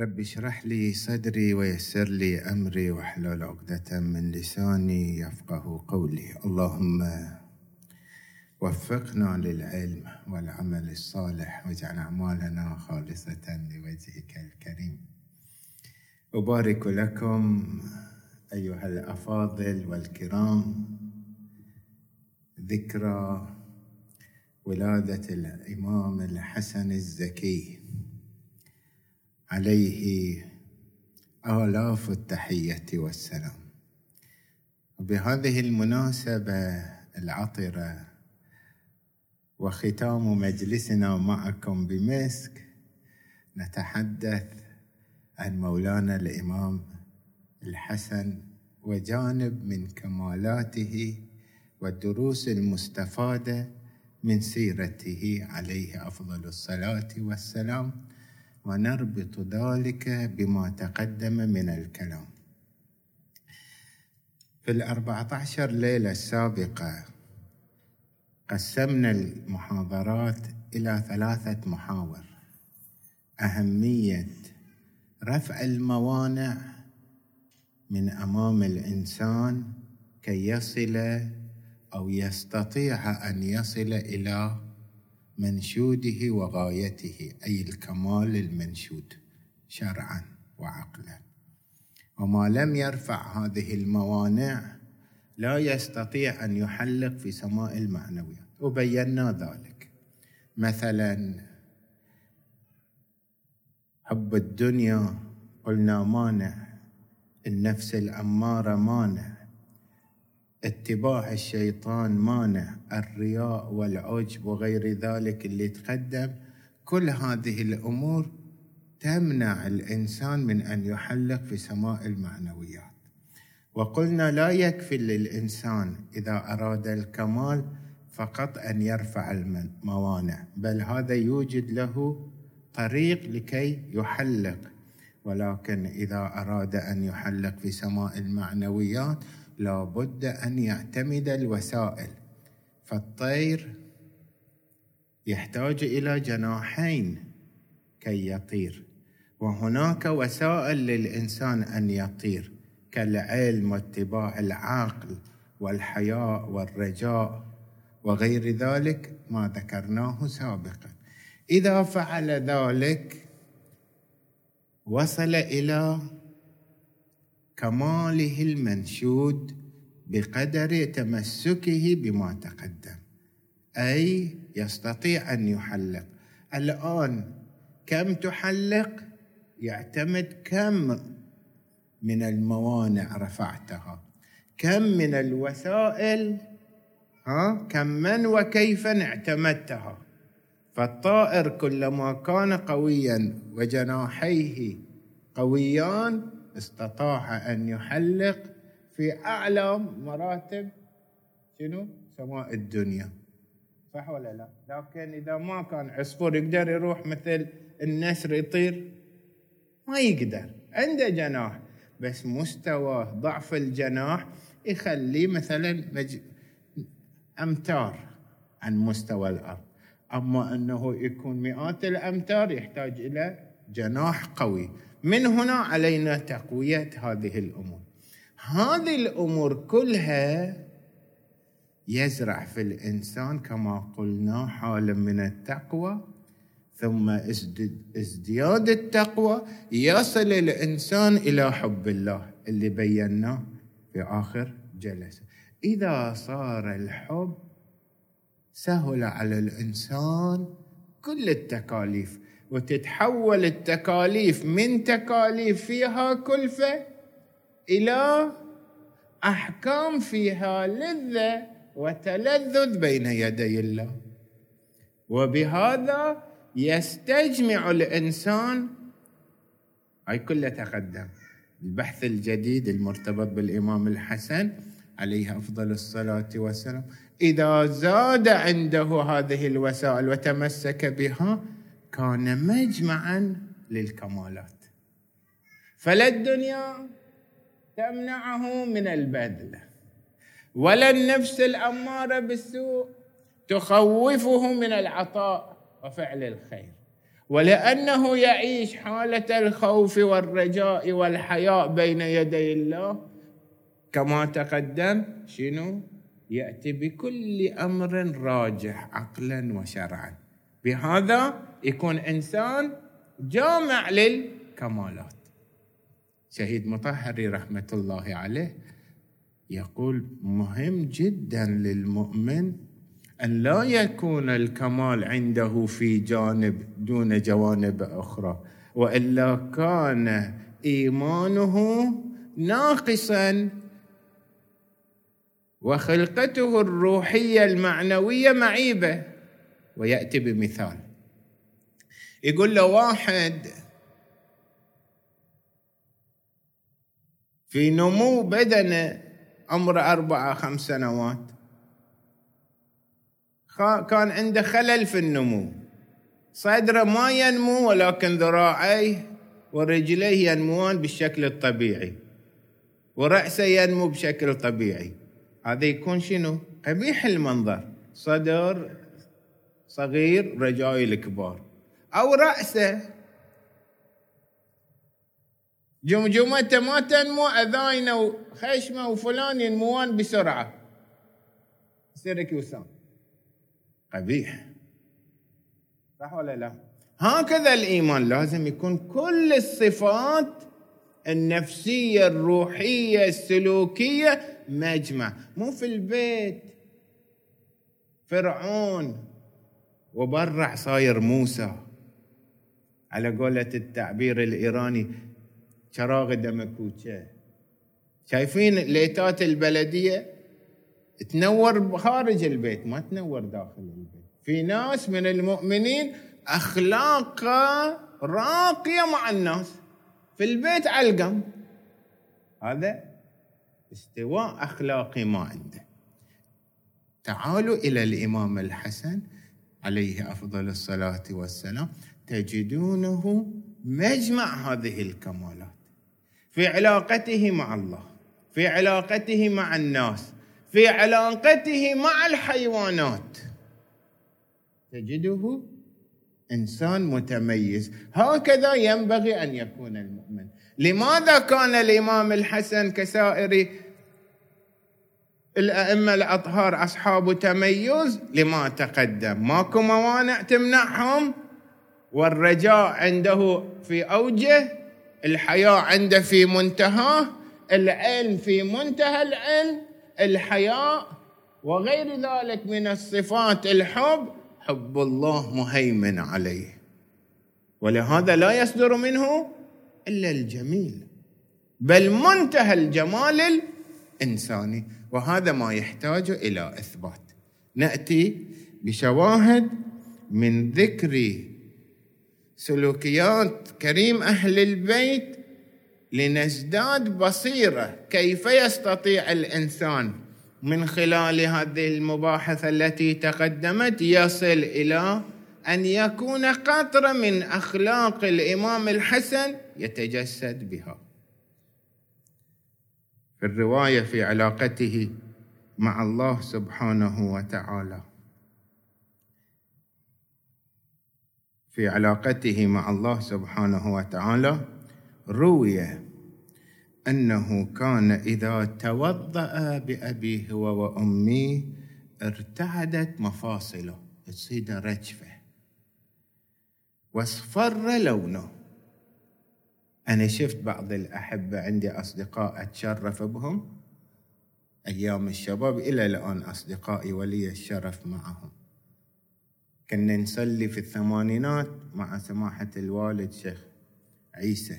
رب اشرح لي صدري ويسر لي أمري واحلل عقدة من لساني يفقه قولي. اللهم وفقنا للعلم والعمل الصالح واجعل أعمالنا خالصة لوجهك الكريم. أبارك لكم أيها الأفاضل والكرام ذكرى ولادة الإمام الحسن الزكي. عليه آلاف التحية والسلام. وبهذه المناسبة العطرة وختام مجلسنا معكم بمسك نتحدث عن مولانا الإمام الحسن وجانب من كمالاته والدروس المستفادة من سيرته عليه أفضل الصلاة والسلام. ونربط ذلك بما تقدم من الكلام. في الأربعة عشر ليلة السابقة قسمنا المحاضرات إلى ثلاثة محاور. أهمية رفع الموانع من أمام الإنسان كي يصل أو يستطيع أن يصل إلى منشوده وغايته أي الكمال المنشود شرعا وعقلا. وما لم يرفع هذه الموانع لا يستطيع أن يحلق في سماء المعنويات. وبينا ذلك. مثلا حب الدنيا قلنا مانع. النفس الأمارة مانع. اتباع الشيطان مانع الرياء والعجب وغير ذلك اللي تقدم. كل هذه الأمور تمنع الإنسان من أن يحلق في سماء المعنويات. وقلنا لا يكفي للإنسان إذا أراد الكمال فقط أن يرفع الموانع بل هذا يوجد له طريق لكي يحلق. ولكن إذا أراد أن يحلق في سماء المعنويات لابد أن يعتمد الوسائل. فالطير يحتاج إلى جناحين كي يطير وهناك وسائل للإنسان أن يطير كالعلم واتباع العقل والحياء والرجاء وغير ذلك ما ذكرناه سابقا. إذا فعل ذلك وصل إلى كماله المنشود بقدر تمسكه بما تقدم. أي يستطيع أن يحلق. الآن كم تحلق؟ يعتمد كم من الموانع رفعتها. كم من الوسائل؟ ها؟ كم من وكيف اعتمدتها؟ فالطائر كلما كان قويا وجناحيه قويان استطاع أن يحلق في أعلى مراتب شنو؟ سماء الدنيا صح ولا لا؟ لكن إذا ما كان عصفور يقدر يروح مثل النسر يطير ما يقدر عنده جناح بس مستوى ضعف الجناح يخليه مثلا مج... أمتار عن مستوى الأرض أما أنه يكون مئات الأمتار يحتاج إلى جناح قوي من هنا علينا تقوية هذه الأمور. هذه الأمور كلها يزرع في الإنسان كما قلنا حالا من التقوى ثم ازدياد التقوى يصل الإنسان إلى حب الله اللي بيناه في آخر جلسة. إذا صار الحب سهل على الإنسان كل التكاليف. وتتحول التكاليف من تكاليف فيها كلفة إلى أحكام فيها لذة وتلذذ بين يدي الله. وبهذا يستجمع الإنسان هاي كلها تقدم البحث الجديد المرتبط بالإمام الحسن عليه أفضل الصلاة والسلام. إذا زاد عنده هذه الوسائل وتمسك بها كان مجمعا للكمالات. فلا الدنيا تمنعه من البذل. ولا النفس الاماره بالسوء تخوفه من العطاء وفعل الخير. ولأنه يعيش حالة الخوف والرجاء والحياء بين يدي الله كما تقدم شنو؟ يأتي بكل أمر راجح عقلا وشرعا. بهذا يكون إنسان جامع للكمالات. شهيد مطهري رحمه الله عليه يقول مهم جدا للمؤمن أن لا يكون الكمال عنده في جانب دون جوانب أخرى وإلا كان إيمانه ناقصا وخلقته الروحية المعنوية معيبة. ويأتي بمثال. يقول له واحد في نمو بدنه عمره أربعة خمس سنوات. كان عنده خلل في النمو. صدره ما ينمو ولكن ذراعيه ورجليه ينموان بالشكل الطبيعي. ورأسه ينمو بشكل طبيعي. هذا يكون شنو؟ قبيح المنظر. صدر صغير رجائي الكبار أو رأسه. جمجمته ما تنمو أذاينه وخشمه وفلان ينموان بسرعة. يصير كيوسان قبيح. صح ولا لا؟ هكذا الإيمان لازم يكون كل الصفات النفسية الروحية السلوكية مجمع. مو في البيت. فرعون. وبرع صاير موسى. على قولة التعبير الإيراني شراغ دمكوتشة. شايفين ليتات البلدية تنور خارج البيت ما تنور داخل البيت. في ناس من المؤمنين أخلاقها راقية مع الناس. في البيت علقم هذا استواء أخلاقي ما عنده. تعالوا إلى الإمام الحسن. عليه أفضل الصلاة والسلام. تجدونه مجمع هذه الكمالات في علاقته مع الله في علاقته مع الناس في علاقته مع الحيوانات. تجده إنسان متميز. هكذا ينبغي أن يكون المؤمن. لماذا كان الإمام الحسن كسائر الأئمة الأطهار أصحاب تميز لما تقدم. ماكو موانع تمنعهم. والرجاء عنده في أوجه الحياة عنده في منتهاه العلم في منتهى العلم الحياء وغير ذلك من الصفات الحب حب الله مهيمن عليه. ولهذا لا يصدر منه إلا الجميل. بل منتهى الجمال الانساني وهذا ما يحتاج إلى إثبات. نأتي بشواهد من ذكر سلوكيات كريم أهل البيت لنزداد بصيرة كيف يستطيع الإنسان من خلال هذه المباحث التي تقدمت يصل إلى أن يكون قطرة من أخلاق الإمام الحسن يتجسد بها. في الرواية في علاقته مع الله سبحانه وتعالى. في علاقته مع الله سبحانه وتعالى روي أنه كان إذا توضأ بأبيه هو ارتعدت مفاصله تصير رجفه واصفر لونه. أنا شفت بعض الأحبة عندي أصدقاء أتشرف بهم أيام الشباب إلى الآن أصدقائي ولي الشرف معهم. كنا نصلي في الثمانينات مع سماحة الوالد شيخ عيسى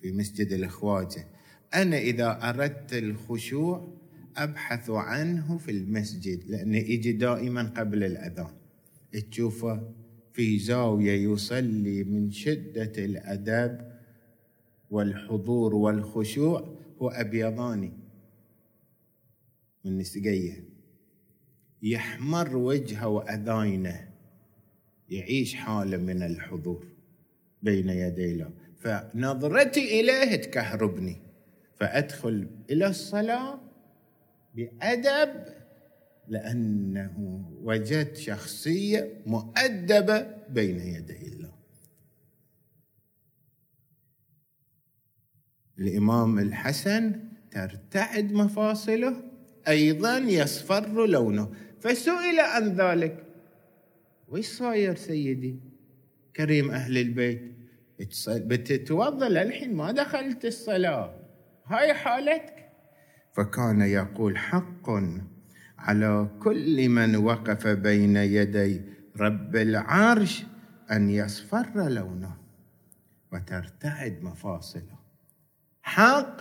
في مسجد الخواجة أنا إذا أردت الخشوع أبحث عنه في المسجد لأنه يجي دائما قبل الأذان. تشوفه في زاوية يصلي من شدة الأدب والحضور والخشوع هو أبيضاني. من نسقية. يحمر وجهه وأذاينه. يعيش حاله من الحضور بين يدي الله فنظرتي إليه تكهربني. فأدخل إلى الصلاة بأدب لأنه وجدت شخصية مؤدبة بين يدي الله. الإمام الحسن ترتعد مفاصله أيضا يصفر لونه. فسئل عن ذلك. وش صاير سيدي؟ كريم أهل البيت. بتتوضأ للحين؟ ما دخلت الصلاة. هاي حالتك؟ فكان يقول حق على كل من وقف بين يدي رب العرش أن يصفر لونه. وترتعد مفاصله. حق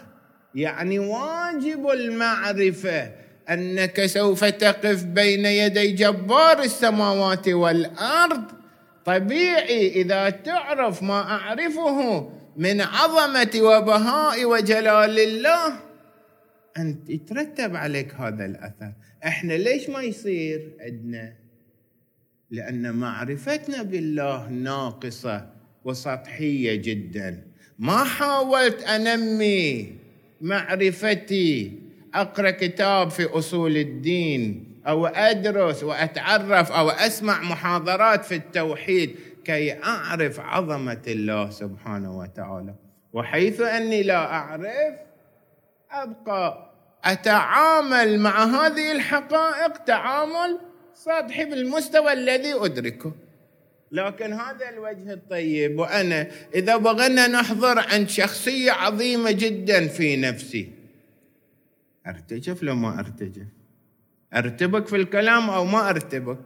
يعني واجب المعرفة أنك سوف تقف بين يدي جبار السماوات والأرض. طبيعي إذا تعرف ما أعرفه من عظمة وبهاء وجلال الله ان يترتب عليك هذا الأثر. إحنا ليش ما يصير عندنا؟ لأن معرفتنا بالله ناقصة وسطحية جدا. ما حاولت أنمي معرفتي أقرأ كتاب في أصول الدين أو أدرس وأتعرف أو أسمع محاضرات في التوحيد كي أعرف عظمة الله سبحانه وتعالى. وحيث أني لا أعرف أبقى أتعامل مع هذه الحقائق تعامل سطحي بالمستوى الذي أدركه. لكن هذا الوجه الطيب وأنا إذا بغينا نحضر عند شخصية عظيمة جدا في نفسي. أرتجف لو ما أرتجف؟ أرتبك في الكلام أو ما أرتبك؟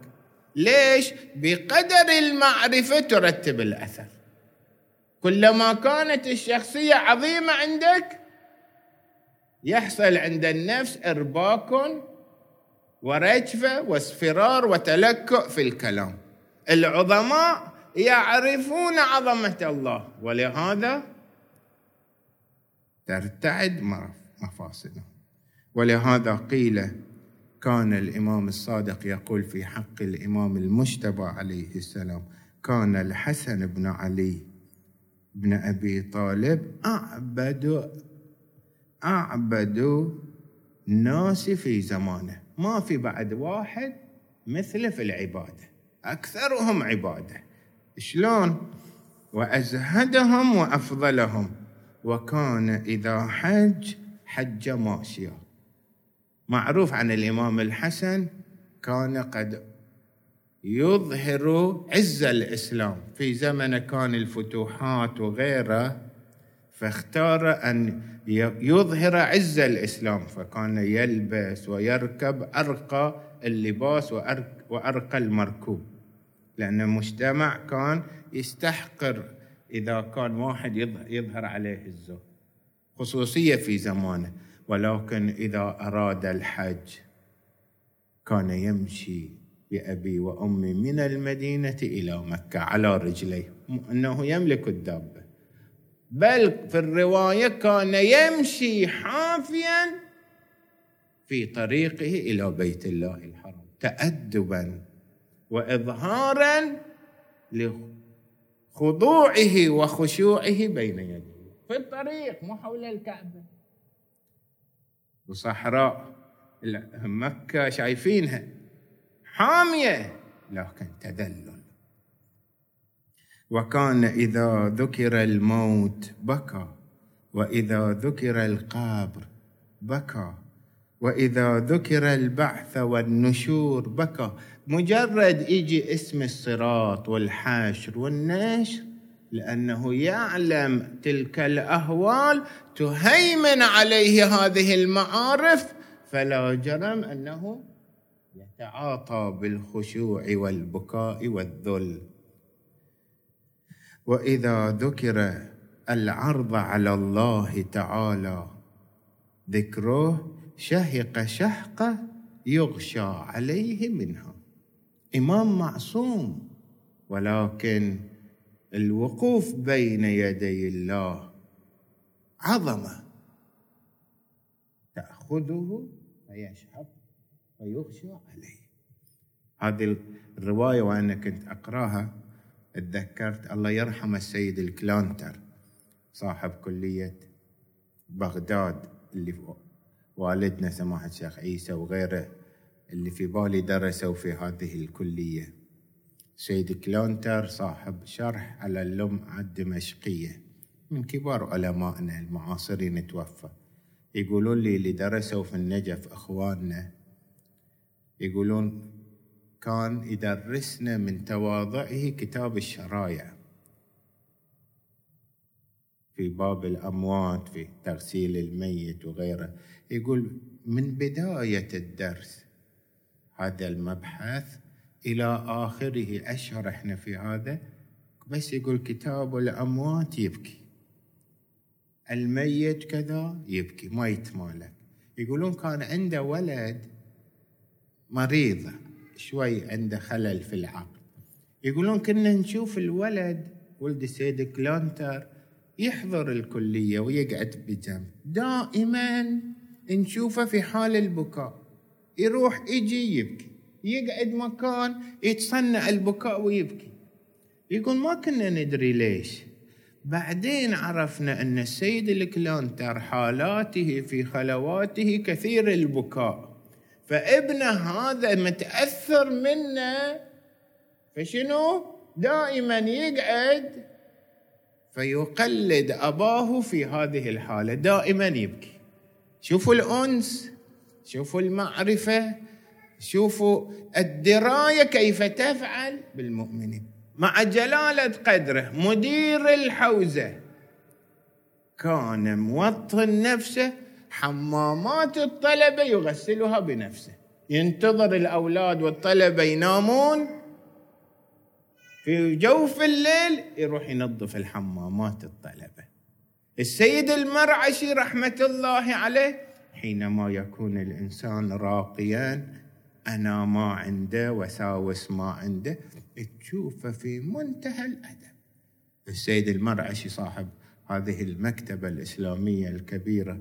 ليش؟ بقدر المعرفة ترتب الأثر. كلما كانت الشخصية عظيمة عندك يحصل عند النفس إرباك ورجفه واصفرار وتلكؤ في الكلام. العظماء يعرفون عظمة الله. ولهذا ترتعد مفاصلهم ولهذا قيل كان الإمام الصادق يقول في حق الإمام المجتبى عليه السلام كان الحسن بن علي بن أبي طالب أعبد أعبد الناس في زمانه. ما في بعد واحد مثله في العبادة. أكثرهم عبادة. شلون؟ وأزهدهم وأفضلهم. وكان إذا حج حج ماشيا معروف عن الإمام الحسن كان قد يظهر عز الإسلام. في زمن كان الفتوحات وغيره فاختار أن يظهر عز الإسلام. فكان يلبس ويركب أرقى اللباس وأرقى المركوب. لأن المجتمع كان يستحقر إذا كان واحد يظهر عليه الزهد خصوصية في زمانه. ولكن إذا أراد الحج كان يمشي بأبي وأمي من المدينة إلى مكة على رجليه أنه يملك الدابة. بل في الرواية كان يمشي حافيا في طريقه إلى بيت الله الحرام تادبا. واظهارا لخضوعه وخشوعه بين يديه. في الطريق مو حول الكعبة. وصحراء مكة شايفينها حامية لكن تذلل. وكان إذا ذكر الموت بكى وإذا ذكر القبر بكى. وإذا ذكر البعث والنشور بكى مجرد يجي اسم الصراط والحشر والنشر لأنه يعلم تلك الأهوال تهيمن عليه هذه المعارف فلا جرم أنه يتعاطى بالخشوع والبكاء والذل. وإذا ذكر العرض على الله تعالى ذكره شهق شهقه يغشى عليه منها. إمام معصوم ولكن الوقوف بين يدي الله عظمه تأخذه فيشهق ويخشى عليه. هذه الرواية وأنا كنت أقرأها تذكرت الله يرحم السيد الكلانتر صاحب كلية بغداد اللي والدنا سماحه الشيخ عيسى وغيره اللي في بالي درسوا في هذه الكلية. سيد كلونتر صاحب شرح على اللمعة الدمشقية. من كبار علمائنا المعاصرين توفى. يقولون لي اللي درسوا في النجف إخواننا. يقولون كان يدرسنا من تواضعه كتاب الشرايع في باب الأموات في تغسيل الميت وغيره. يقول من بداية الدرس هذا المبحث إلى آخره أشهر إحنا في هذا بس يقول كتاب الأموات يبكي. الميت كذا يبكي ما يتمالك يقولون كان عنده ولد مريض شوي عنده خلل في العقل. يقولون كنا نشوف الولد ولد السيد كلانتر يحضر الكلية ويقعد بجنب. دائما نشوفه في حال البكاء. يروح يجي يبكي. يقعد مكان يتصنع البكاء ويبكي. يقول ما كنا ندري ليش. بعدين عرفنا أن السيد الكلانتر حالاته في خلواته كثير البكاء. فابنه هذا متأثر منه. فشنو؟ دائما يقعد فيقلد أباه في هذه الحالة دائما يبكي. شوفوا الأنس شوفوا المعرفة شوفوا الدراية كيف تفعل بالمؤمنين. مع جلالة قدره مدير الحوزة كان موطن نفسه حمامات الطلبة يغسلها بنفسه. ينتظر الأولاد والطلبة ينامون. في جوف الليل يروح ينظف الحمامات الطلبة. السيد المرعشي رحمة الله عليه حينما يكون الإنسان راقيا أنا ما عنده وساوس ما عنده تشوفه في منتهى الأدب. السيد المرعشي صاحب هذه المكتبة الإسلامية الكبيرة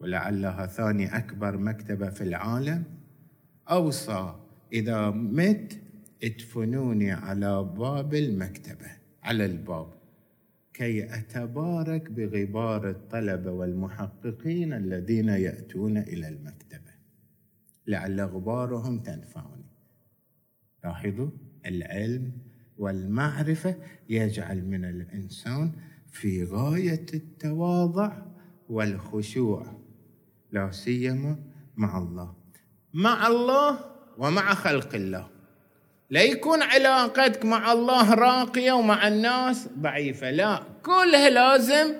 ولعلها ثاني أكبر مكتبة في العالم أوصى إذا مت ادفنوني على باب المكتبة على الباب. كي أتبارك بغبار الطلبة والمحققين الذين يأتون إلى المكتبة. لعل غبارهم تنفعني. لاحظوا العلم والمعرفة يجعل من الإنسان في غاية التواضع والخشوع لا سيما مع الله. مع الله ومع خلق الله. لا يكون علاقتك مع الله راقية ومع الناس ضعيفة لا. كلها لازم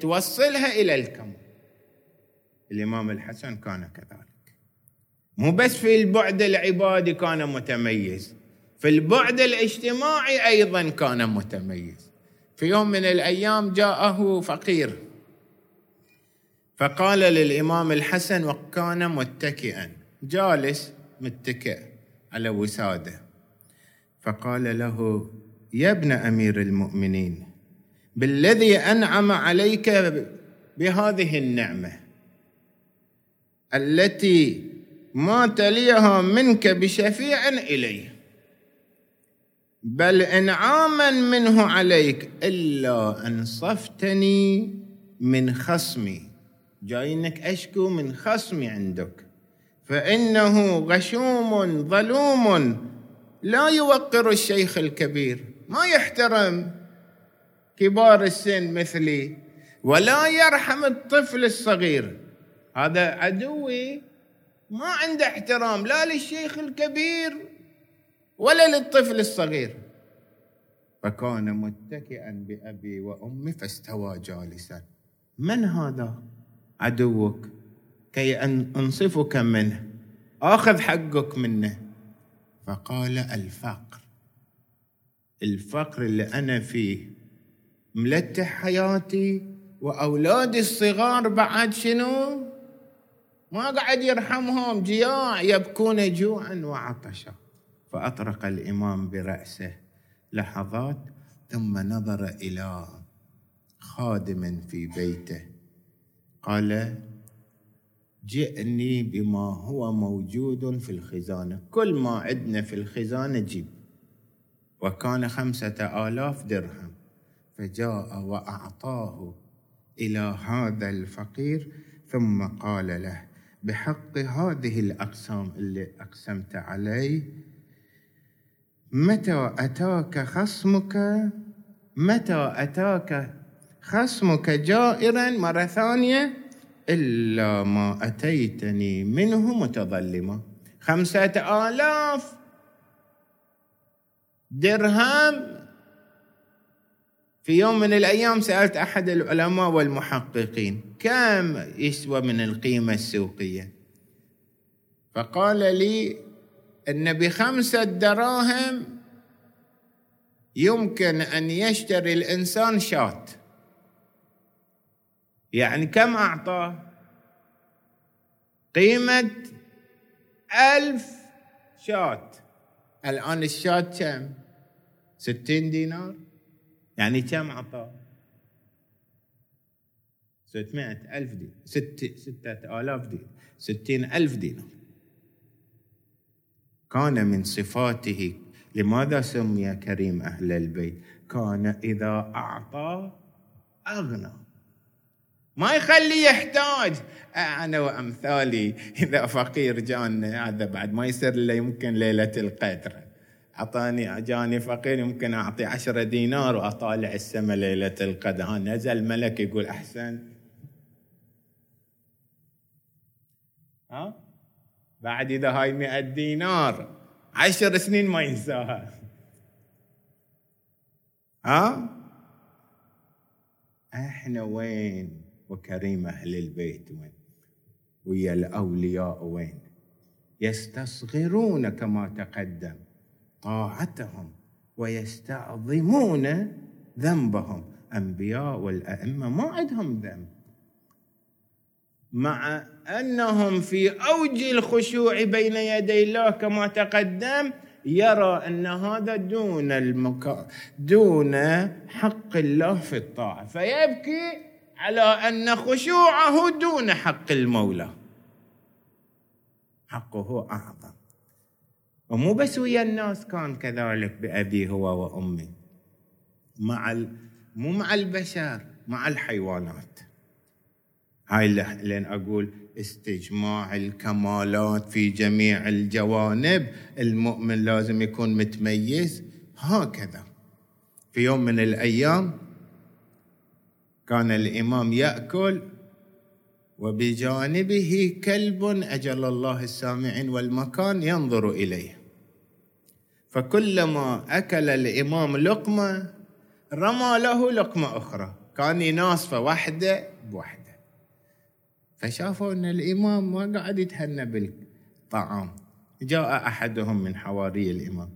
توصلها إلى الكمال الإمام الحسن كان كذلك. مو بس في البعد العبادي كان متميز في البعد الاجتماعي أيضا كان متميز. في يوم من الأيام جاءه فقير فقال للإمام الحسن وكان متكئا جالس متكئ على وساده. فقال له يا ابن أمير المؤمنين بالذي أنعم عليك بهذه النعمة التي ما تليها منك بشفيع إليه بل إنعاما منه عليك إلا انصفتني من خصمي. جاينك أشكو من خصمي عندك فإنه غشوم ظلوم لا يوقر الشيخ الكبير. ما يحترم كبار السن مثلي. ولا يرحم الطفل الصغير. هذا عدوي. ما عنده احترام. لا للشيخ الكبير ولا للطفل الصغير. فكان متكئا بأبي وأمي فاستوى جالسا. من هذا؟ عدوك. كي أنصفك منه. آخذ حقك منه. فقال الفقر. الفقر اللي أنا فيه ملتح حياتي وأولادي الصغار بعد شنو؟ ما قاعد يرحمهم جياع يبكون جوعا وعطشا. فأطرق الإمام برأسه لحظات ثم نظر إلى خادم في بيته. قال جئني بما هو موجود في الخزانة. كل ما عندنا في الخزانة جيب. وكان خمسة آلاف درهم. فجاء وأعطاه إلى هذا الفقير ثم قال له بحق هذه الأقسام اللي أقسمت علي متى أتاك خصمك؟ متى أتاك خصمك جائرا مرة ثانية؟ إلا ما أتيتني منه متظلما خمسة آلاف درهم. في يوم من الأيام سألت أحد العلماء والمحققين كم يسوى من القيمة السوقية. فقال لي أن بخمسة دراهم يمكن أن يشتري الإنسان شات يعني كم أعطاه قيمة ألف شات الآن الشات كم ستين دينار. يعني كم أعطاه ستمائة ألف دينار ست ستة آلاف دينار ستين ألف دينار. كان من صفاته لماذا سمي كريم أهل البيت؟ كان إذا أعطى أغنى. ما يخلي يحتاج. أنا وأمثالي إذا فقير جانا هذا بعد ما يصير إلا يمكن ليلة القدر. أعطاني جاني فقير يمكن أعطي عشرة دينار وأطالع السماء ليلة القدر. ها نزل ملك يقول أحسن. ها؟ بعد إذا هاي مئة دينار. عشر سنين ما ينساها. ها؟ إحنا وين؟ وكريم أهل البيت وين؟ ويا الأولياء وين؟ يستصغرون كما تقدم طاعتهم ويستعظمون ذنبهم. أنبياء والأئمة ما عندهم ذنب. مع أنهم في أوج الخشوع بين يدي الله كما تقدم يرى أن هذا دون المكا دون حق الله في الطاعة. فيبكي على أن خشوعه دون حق المولى. حقه أعظم. ومو بس ويا الناس كان كذلك بأبي هو وأمي مع ال... مو مع البشر مع الحيوانات. هاي لين أقول استجماع الكمالات في جميع الجوانب. المؤمن لازم يكون متميز. هكذا. في يوم من الأيام كان الإمام يأكل وبجانبه كلب أجل الله السامعين والمكان ينظر إليه. فكلما أكل الإمام لقمة رمى له لقمة أخرى. كان يناصفه واحدة بواحدة فشافوا أن الإمام ما قاعد يتهنى بالطعام. جاء أحدهم من حواري الإمام.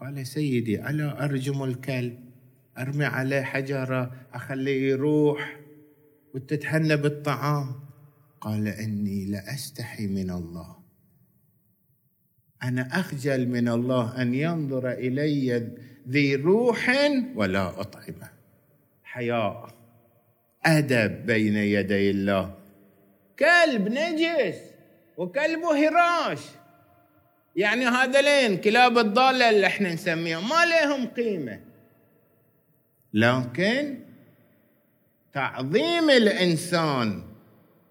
قال سيدي ألا أرجم الكلب؟ أرمي عليه حجرة أخليه يروح وتتهنى بالطعام. قال إني لأستحي من الله. أنا أخجل من الله أن ينظر إلي ذي روح ولا أطعمه. حياء. أدب بين يدي الله. كلب نجس وكلبه هراش. يعني هذولين كلاب الضالة اللي إحنا نسميهم ما لهم قيمة. لكن تعظيم الإنسان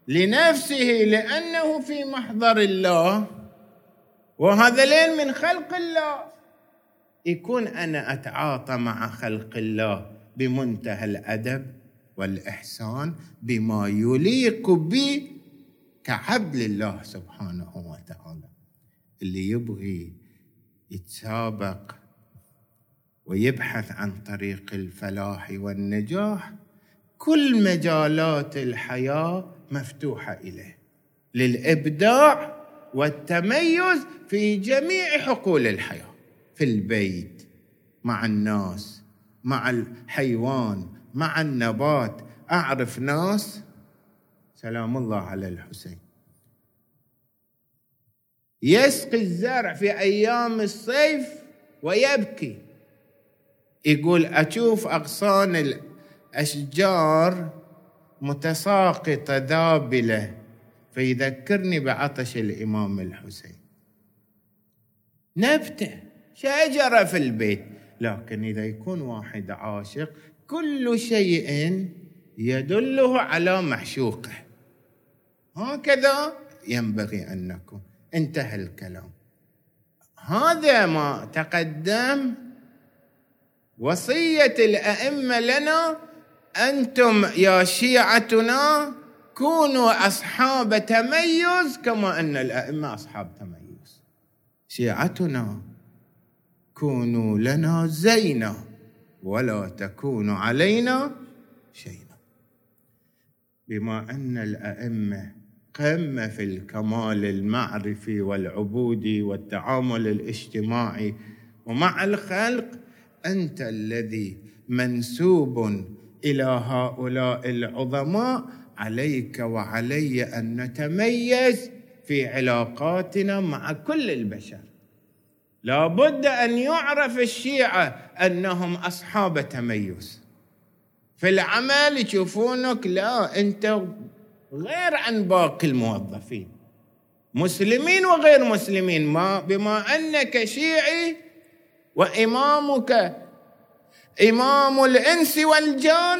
لنفسه لأنه في محضر الله وهذولين من خلق الله. يكون أنا أتعاطى مع خلق الله بمنتهى الأدب والإحسان بما يليق بي كعبد لله سبحانه وتعالى. اللي يبغي يتسابق ويبحث عن طريق الفلاح والنجاح. كل مجالات الحياة مفتوحة إليه. للإبداع والتميز في جميع حقول الحياة. في البيت مع الناس مع الحيوان مع النبات. أعرف ناس. سلام الله على الحسين. يسقي الزرع في أيام الصيف ويبكي. يقول أشوف أغصان الأشجار متساقطة ذابلة فيذكرني بعطش الإمام الحسين. نبتة شجرة في البيت. لكن إذا يكون واحد عاشق كل شيء يدله على معشوقه هكذا ينبغي أن نكون. انتهى الكلام. هذا ما تقدم وصية الأئمة لنا أنتم يا شيعتنا كونوا أصحاب تميز كما أن الأئمة أصحاب تميز. شيعتنا كونوا لنا زينا ولا تكونوا علينا شيئا بما أن الأئمة قمة في الكمال المعرفي والعبودي والتعامل الاجتماعي ومع الخلق أنت الذي منسوب إلى هؤلاء العظماء. عليك وعلي أن نتميز في علاقاتنا مع كل البشر. لابد أن يعرف الشيعة أنهم أصحاب تميز. في العمل يشوفونك لا أنت غير عن باقي الموظفين. مسلمين وغير مسلمين ما بما أنك شيعي وإمامك إمام الإنس والجان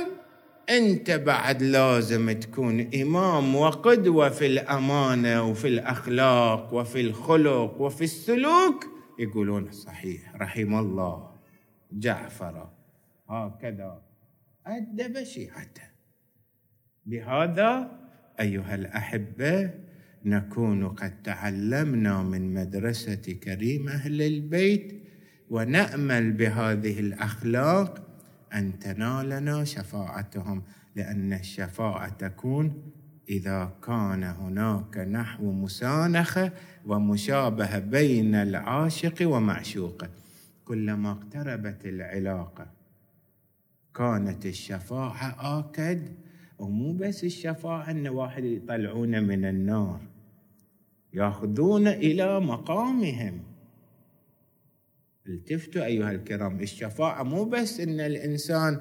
أنت بعد لازم تكون إمام وقدوة في الأمانة وفي الأخلاق وفي الخلق وفي السلوك. يقولون صحيح رحم الله. جعفر هكذا. ادب شيعته بهذا أيها الأحبة نكون قد تعلمنا من مدرسة كريم أهل البيت ونأمل بهذه الأخلاق أن تنالنا شفاعتهم لأن الشفاعة تكون إذا كان هناك نحو مسانخه ومشابهه بين العاشق ومعشوقه كلما اقتربت العلاقة كانت الشفاعة آكد ومو بس الشفاعة أن واحد يطلعون من النار يأخذون إلى مقامهم. التفتوا أيها الكرام؟ الشفاعة مو بس إن الإنسان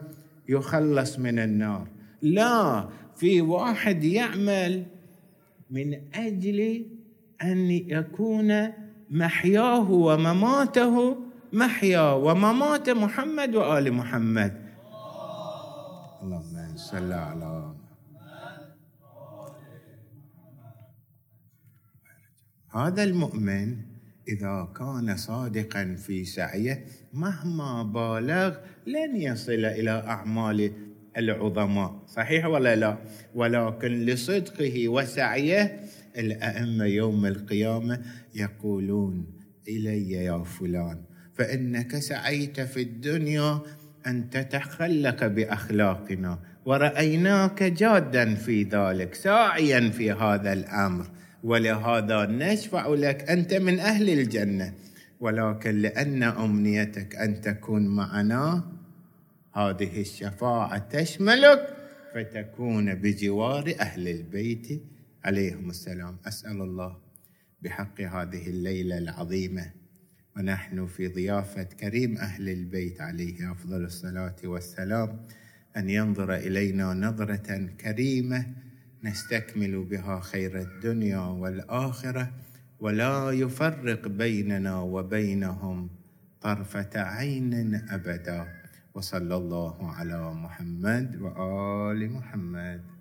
يخلص من النار لا في واحد يعمل من أجل أن يكون محياه ومماته محيا وممات محمد وآل محمد. اللهم صل على هذا المؤمن إذا كان صادقا في سعيه مهما بالغ لن يصل إلى أعمال العظماء. صحيح ولا لا؟ ولكن لصدقه وسعيه الأئمة يوم القيامة يقولون إلي يا فلان. فإنك سعيت في الدنيا أن تتخلق بأخلاقنا. ورأيناك جادا في ذلك ساعيا في هذا الأمر. ولهذا نشفع لك أنت من أهل الجنة. ولكن لأن أمنيتك أن تكون معنا هذه الشفاعة تشملك فتكون بجوار أهل البيت. عليهم السلام. أسأل الله بحق هذه الليلة العظيمة. ونحن في ضيافة كريم أهل البيت عليه أفضل الصلاة والسلام. أن ينظر إلينا نظرة كريمة نستكمل بها خير الدنيا والآخرة ولا يفرق بيننا وبينهم طرفة عين أبدا. وصلى الله على محمد وآل محمد.